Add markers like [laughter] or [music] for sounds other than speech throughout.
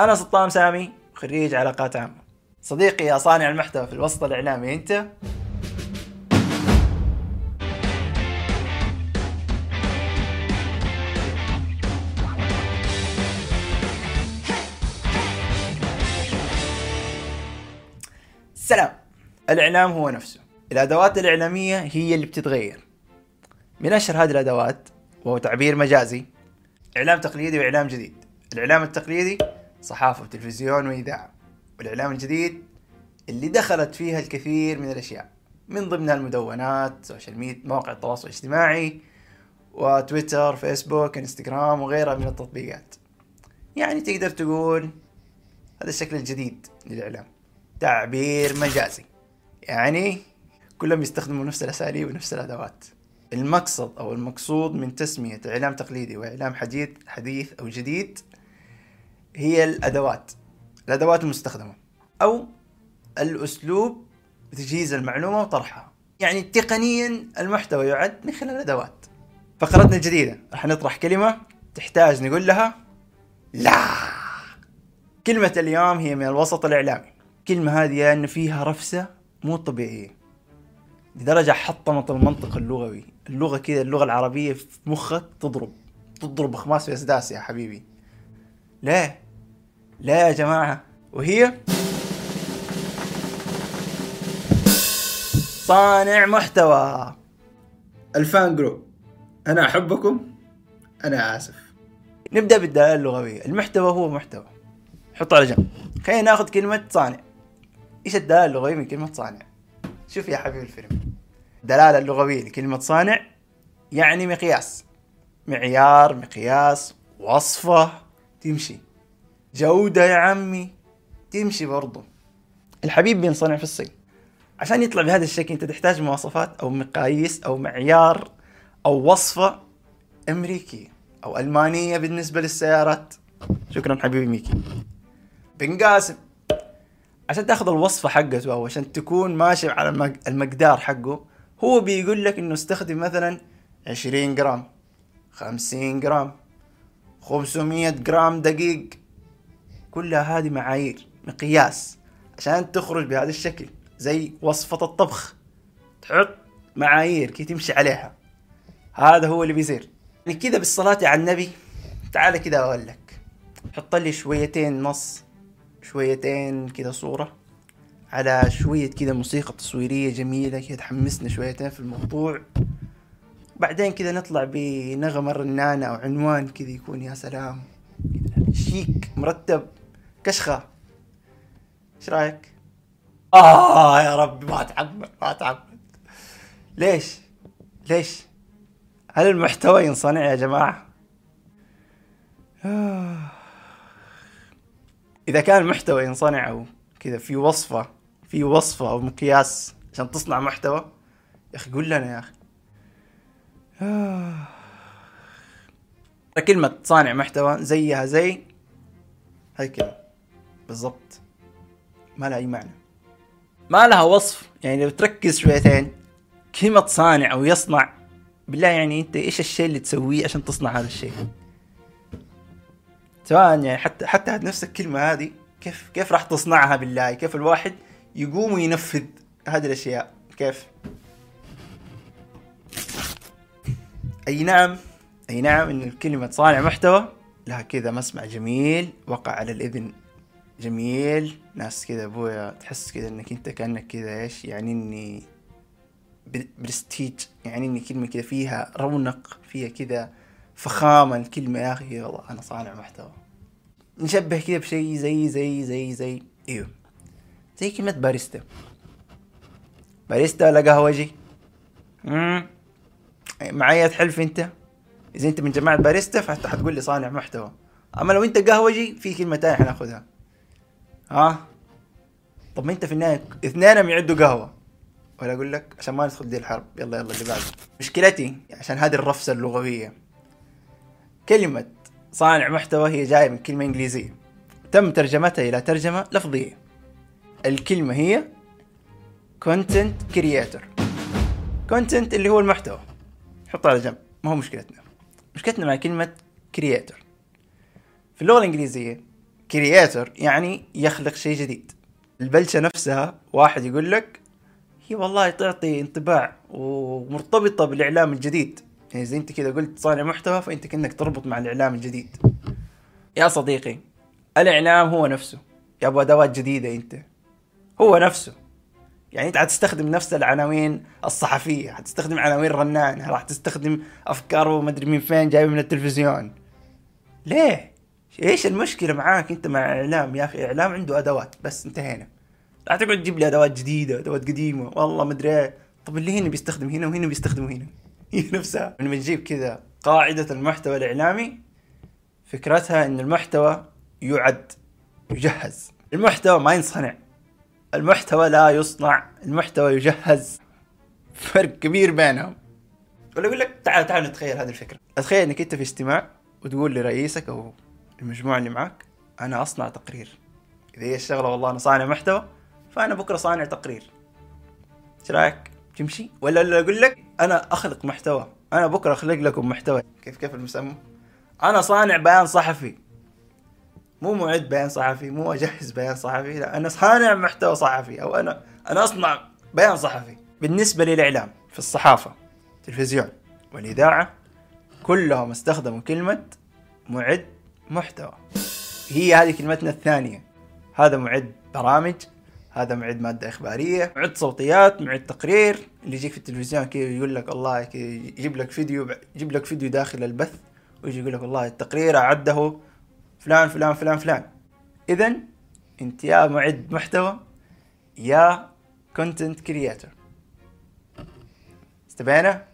أنا سلطان سامي خريج علاقات عامة. صديقي يا صانع المحتوى في الوسط الإعلامي أنت؟ سلام. الإعلام هو نفسه. الأدوات الإعلامية هي اللي بتتغير. من أشهر هذه الأدوات وهو تعبير مجازي إعلام تقليدي وإعلام جديد. الإعلام التقليدي صحافة وتلفزيون وإذاعة. والإعلام الجديد اللي دخلت فيها الكثير من الأشياء من ضمنها المدونات social media مواقع التواصل الاجتماعي وتويتر فيسبوك إنستغرام وغيرها من التطبيقات. يعني تقدر تقول هذا الشكل الجديد للإعلام. تعبير مجازي. يعني كلهم يستخدموا نفس الأساليب ونفس الأدوات. المقصد أو المقصود من تسمية إعلام تقليدي وإعلام حديث حديث أو جديد هي الأدوات الأدوات المستخدمة أو الأسلوب بتجهيز المعلومة وطرحها. يعني تقنيا المحتوى يعد من خلال الأدوات. فقرتنا الجديدة راح نطرح كلمة تحتاج نقول لها لا. كلمة اليوم هي من الوسط الإعلامي. الكلمة هذه أن فيها رفسة مو طبيعية. لدرجة حطمت المنطق اللغوي. اللغة كذا اللغة العربية في مخك تضرب. تضرب خماس في أسداس يا حبيبي. لا لا يا جماعة وهي؟ صانع محتوى. الفان جروب. أنا أحبكم أنا آسف. نبدأ بالدلالة اللغوية. المحتوى هو محتوى. حطه على جنب. خلينا ناخذ كلمة صانع. إيش الدلالة اللغوية من كلمة صانع؟ شوف يا حبيبي الفيلم. الدلالة اللغوية لكلمة صانع يعني مقياس. معيار مقياس وصفة تمشي. جودة يا عمي. تمشي برضو. الحبيب بينصنع في الصين. عشان يطلع بهذا الشكل أنت تحتاج مواصفات أو مقاييس أو معيار أو وصفة أمريكية أو ألمانية بالنسبة للسيارات. شكرا حبيبي ميكي. بنقاسم. عشان تأخذ الوصفة حقته أو عشان تكون ماشي على المق- المقدار حقه هو بيقول لك إنه استخدم مثلا 20 جرام 50 جرام 500 جرام دقيق. كلها هذه معايير مقياس. عشان تخرج بهذا الشكل زي وصفة الطبخ. تحط معايير كي تمشي عليها. هذا هو اللي بيصير. يعني كذا بالصلاة على النبي تعال كذا أقول لك. حط لي شويتين نص شويتين كذا صورة. على شوية كذا موسيقى تصويرية جميلة كذا تحمسنا شويتين في الموضوع. بعدين كذا نطلع بنغمة رنانة أو عنوان كذا يكون يا سلام. شيك مرتب. كشخة إيش رأيك؟ آه يا ربي ما تعمد ما تعمد ليش؟ ليش؟ هل المحتوى ينصنع يا جماعة؟ آه. إذا كان المحتوى ينصنع أو كذا في وصفة في وصفة أو مقياس عشان تصنع محتوى يا أخي قول لنا يا أخي آه. كلمة صانع محتوى زيها زي هاي كلمة بالضبط. ما لها أي معنى. ما لها وصف. يعني لو تركز شويتين كلمة صانع أو يصنع بالله يعني أنت إيش الشيء اللي تسويه عشان تصنع هذا الشيء؟ سواء يعني حتى حتى نفس الكلمة هذه كيف كيف راح تصنعها بالله؟ كيف الواحد يقوم وينفذ هذه الأشياء؟ كيف؟ أي نعم أي نعم إن كلمة صانع محتوى لها كذا مسمع جميل وقع على الإذن جميل. ناس كذا أبويا تحس كذا إنك أنت كأنك كذا إيش يعني إني ب- برستيج يعني إني كلمة كذا فيها رونق فيها كذا فخامة الكلمة. يا أخي والله أنا صانع محتوى. نشبه كذا بشيء زي زي زي زي أيوه زي كلمة باريستا. باريستا ولا قهوجي؟ امم معايا تحلف أنت؟ إذا أنت من جماعة باريستا فأنت حتقول لي صانع محتوى. أما لو أنت قهوجي في كلمة تانية حناخذها ها؟ طب ما انت في النهاية اثنينهم يعدوا قهوة. ولا أقول لك عشان ما ندخل دي الحرب. يلا يلا اللي بعده. مشكلتي عشان هذه الرفسة اللغوية. كلمة صانع محتوى هي جاية من كلمة إنجليزية. تم ترجمتها إلى ترجمة لفظية. الكلمة هي content creator. content اللي هو المحتوى. حطه على جنب. ما هو مشكلتنا. مشكلتنا مع كلمة creator. في اللغة الإنجليزية كرييتر يعني يخلق شيء جديد. البلشة نفسها واحد يقول لك هي والله تعطي انطباع ومرتبطة بالإعلام الجديد. يعني زي أنت كذا قلت صانع محتوى فأنت كأنك تربط مع الإعلام الجديد. يا صديقي الإعلام هو نفسه. يا أبو أدوات جديدة أنت. هو نفسه. يعني أنت حتستخدم نفس العناوين الصحفية حتستخدم عناوين رنان راح تستخدم افكار ومدري من فين جايبه من التلفزيون. ليه؟ إيش المشكلة معاك أنت مع إعلام؟ يا أخي إعلام عنده أدوات بس انتهينا. لا تقعد تجيب لي أدوات جديدة أدوات قديمة. والله مدري إيه طب اللي هنا بيستخدم هنا وهنا بيستخدم هنا. [laughs] هي نفسها. لما تجيب كذا قاعدة المحتوى الإعلامي. فكرتها إن المحتوى يعد يجهز. المحتوى ما ينصنع. المحتوى لا يصنع المحتوى يجهز. فرق كبير بينهم. ولا أقول لك تعال تعال نتخيل هذه الفكرة. أتخيل إنك أنت في اجتماع وتقول لرئيسك أو المجموعة اللي معك أنا أصنع تقرير. إذا هي الشغلة والله أنا صانع محتوى فأنا بكرة صانع تقرير. إيش رأيك؟ تمشي؟ ولا أقول لك أنا أخلق محتوى. أنا بكرة أخلق لكم محتوى. كيف كيف المسمى؟ أنا صانع بيان صحفي. مو معد بيان صحفي مو أجهز بيان صحفي لا أنا صانع محتوى صحفي أو أنا أنا أصنع بيان صحفي. بالنسبة للإعلام في الصحافة التلفزيون والإذاعة كلهم استخدموا كلمة معد محتوى. هي هذه كلمتنا الثانية. هذا معد برامج هذا معد مادة إخبارية معد صوتيات معد تقرير. اللي يجيك في التلفزيون كذا يقول لك والله كذا يجيب لك فيديو يجيب لك فيديو داخل البث ويجي يقول لك والله التقرير أعده فلان فلان فلان فلان. اذا أنت يا معد محتوى يا content creator استبينا؟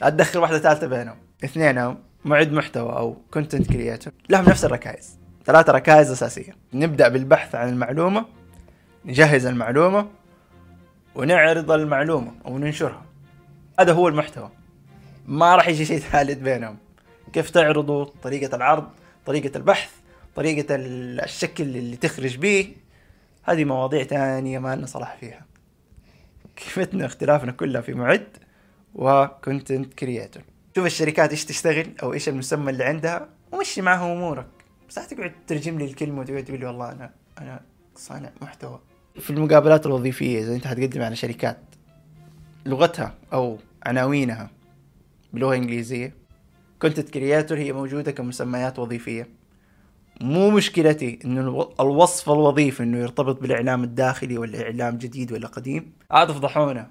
لا تدخل واحدة ثالثة بينهم. اثنينهم. معد محتوى أو content creator لهم نفس الركائز. ثلاثة ركائز أساسية. نبدأ بالبحث عن المعلومة نجهز المعلومة ونعرض المعلومة أو ننشرها. هذا هو المحتوى. ما راح يجي شيء ثالث بينهم. كيف تعرضوا طريقة العرض طريقة البحث طريقة الشكل اللي تخرج به. هذه مواضيع تانية ما لنا صلاح فيها. كيفتنا اختلافنا كلها في معد و content creator شوف الشركات إيش تشتغل أو إيش المسمى اللي عندها ومشي معها أمورك. بس لا تقعد تترجم لي الكلمة وتقعد تقول لي والله أنا أنا صانع محتوى. في المقابلات الوظيفية إذا أنت حتقدم على شركات لغتها أو عناوينها بلغة إنجليزية content creator هي موجودة كمسميات وظيفية. مو مشكلتي إنه الوصف الوظيفي إنه يرتبط بالإعلام الداخلي ولا اعلام جديد ولا قديم. عاد تفضحونا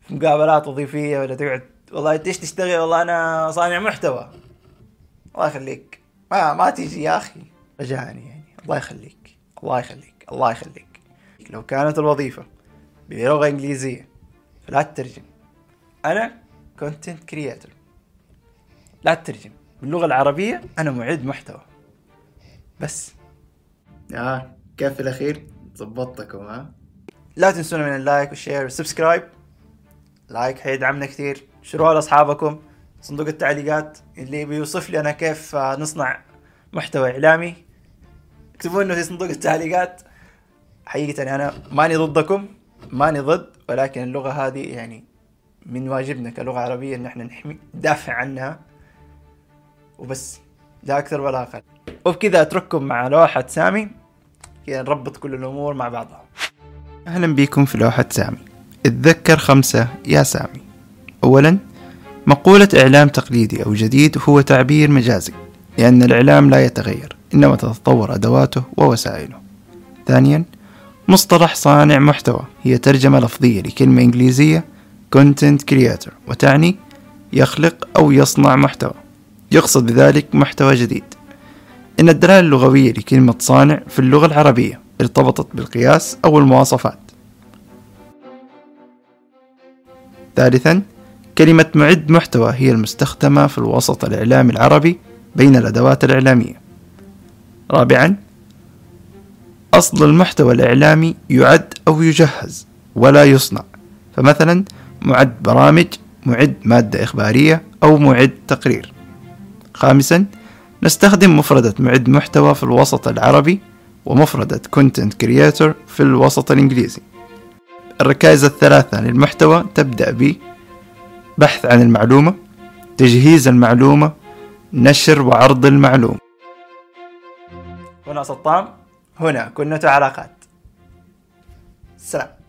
في مقابلات وظيفية ولا تقعد والله انت إيش تشتغل والله أنا صانع محتوى. الله يخليك. ما ما تيجي يا أخي. رجعني يعني. الله يخليك. الله يخليك. الله يخليك. لو كانت الوظيفة بلغة إنجليزية فلا تترجم. أنا content creator لا تترجم. باللغة العربية أنا معد محتوى. بس. آه كيف في الأخير؟ ظبطتكم ها لا تنسونا من ال like وال share وال subscribe. like حيدعمنا كثير شروها لأصحابكم صندوق التعليقات اللي بيوصف لي أنا كيف نصنع محتوى إعلامي. اكتبوا لنا في صندوق التعليقات. حقيقة أنا ماني ضدكم ماني ضد ولكن اللغة هذه يعني من واجبنا كلغة عربية إن إحنا نحمي ندافع عنها. وبس لا أكثر ولا أقل. وبكذا أترككم مع لوحة سامي. كذا نربط كل الأمور مع بعضها. أهلا بكم في لوحة سامي. اتذكر خمسة يا سامي. أولا مقولة إعلام تقليدي أو جديد هو تعبير مجازي لأن الإعلام لا يتغير إنما تتطور أدواته ووسائله. ثانيا مصطلح صانع محتوى هي ترجمة لفظية لكلمة إنجليزية content creator وتعني يخلق أو يصنع محتوى. يقصد بذلك محتوى جديد. إن الدلالة اللغوية لكلمة صانع في اللغة العربية ارتبطت بالقياس أو المواصفات. ثالثا كلمة معد محتوى هي المستخدمة في الوسط الإعلامي العربي بين الأدوات الإعلامية. رابعا أصل المحتوى الإعلامي يعد أو يجهز ولا يصنع. فمثلا معد برامج معد مادة إخبارية أو معد تقرير. خامسا نستخدم مفردة معد محتوى في الوسط العربي ومفردة Content Creator في الوسط الإنجليزي. الركائز الثلاثة للمحتوى تبدأ ب بحث عن المعلومة تجهيز المعلومة نشر وعرض المعلومة. هنا سطام هنا كنة علاقات سلام.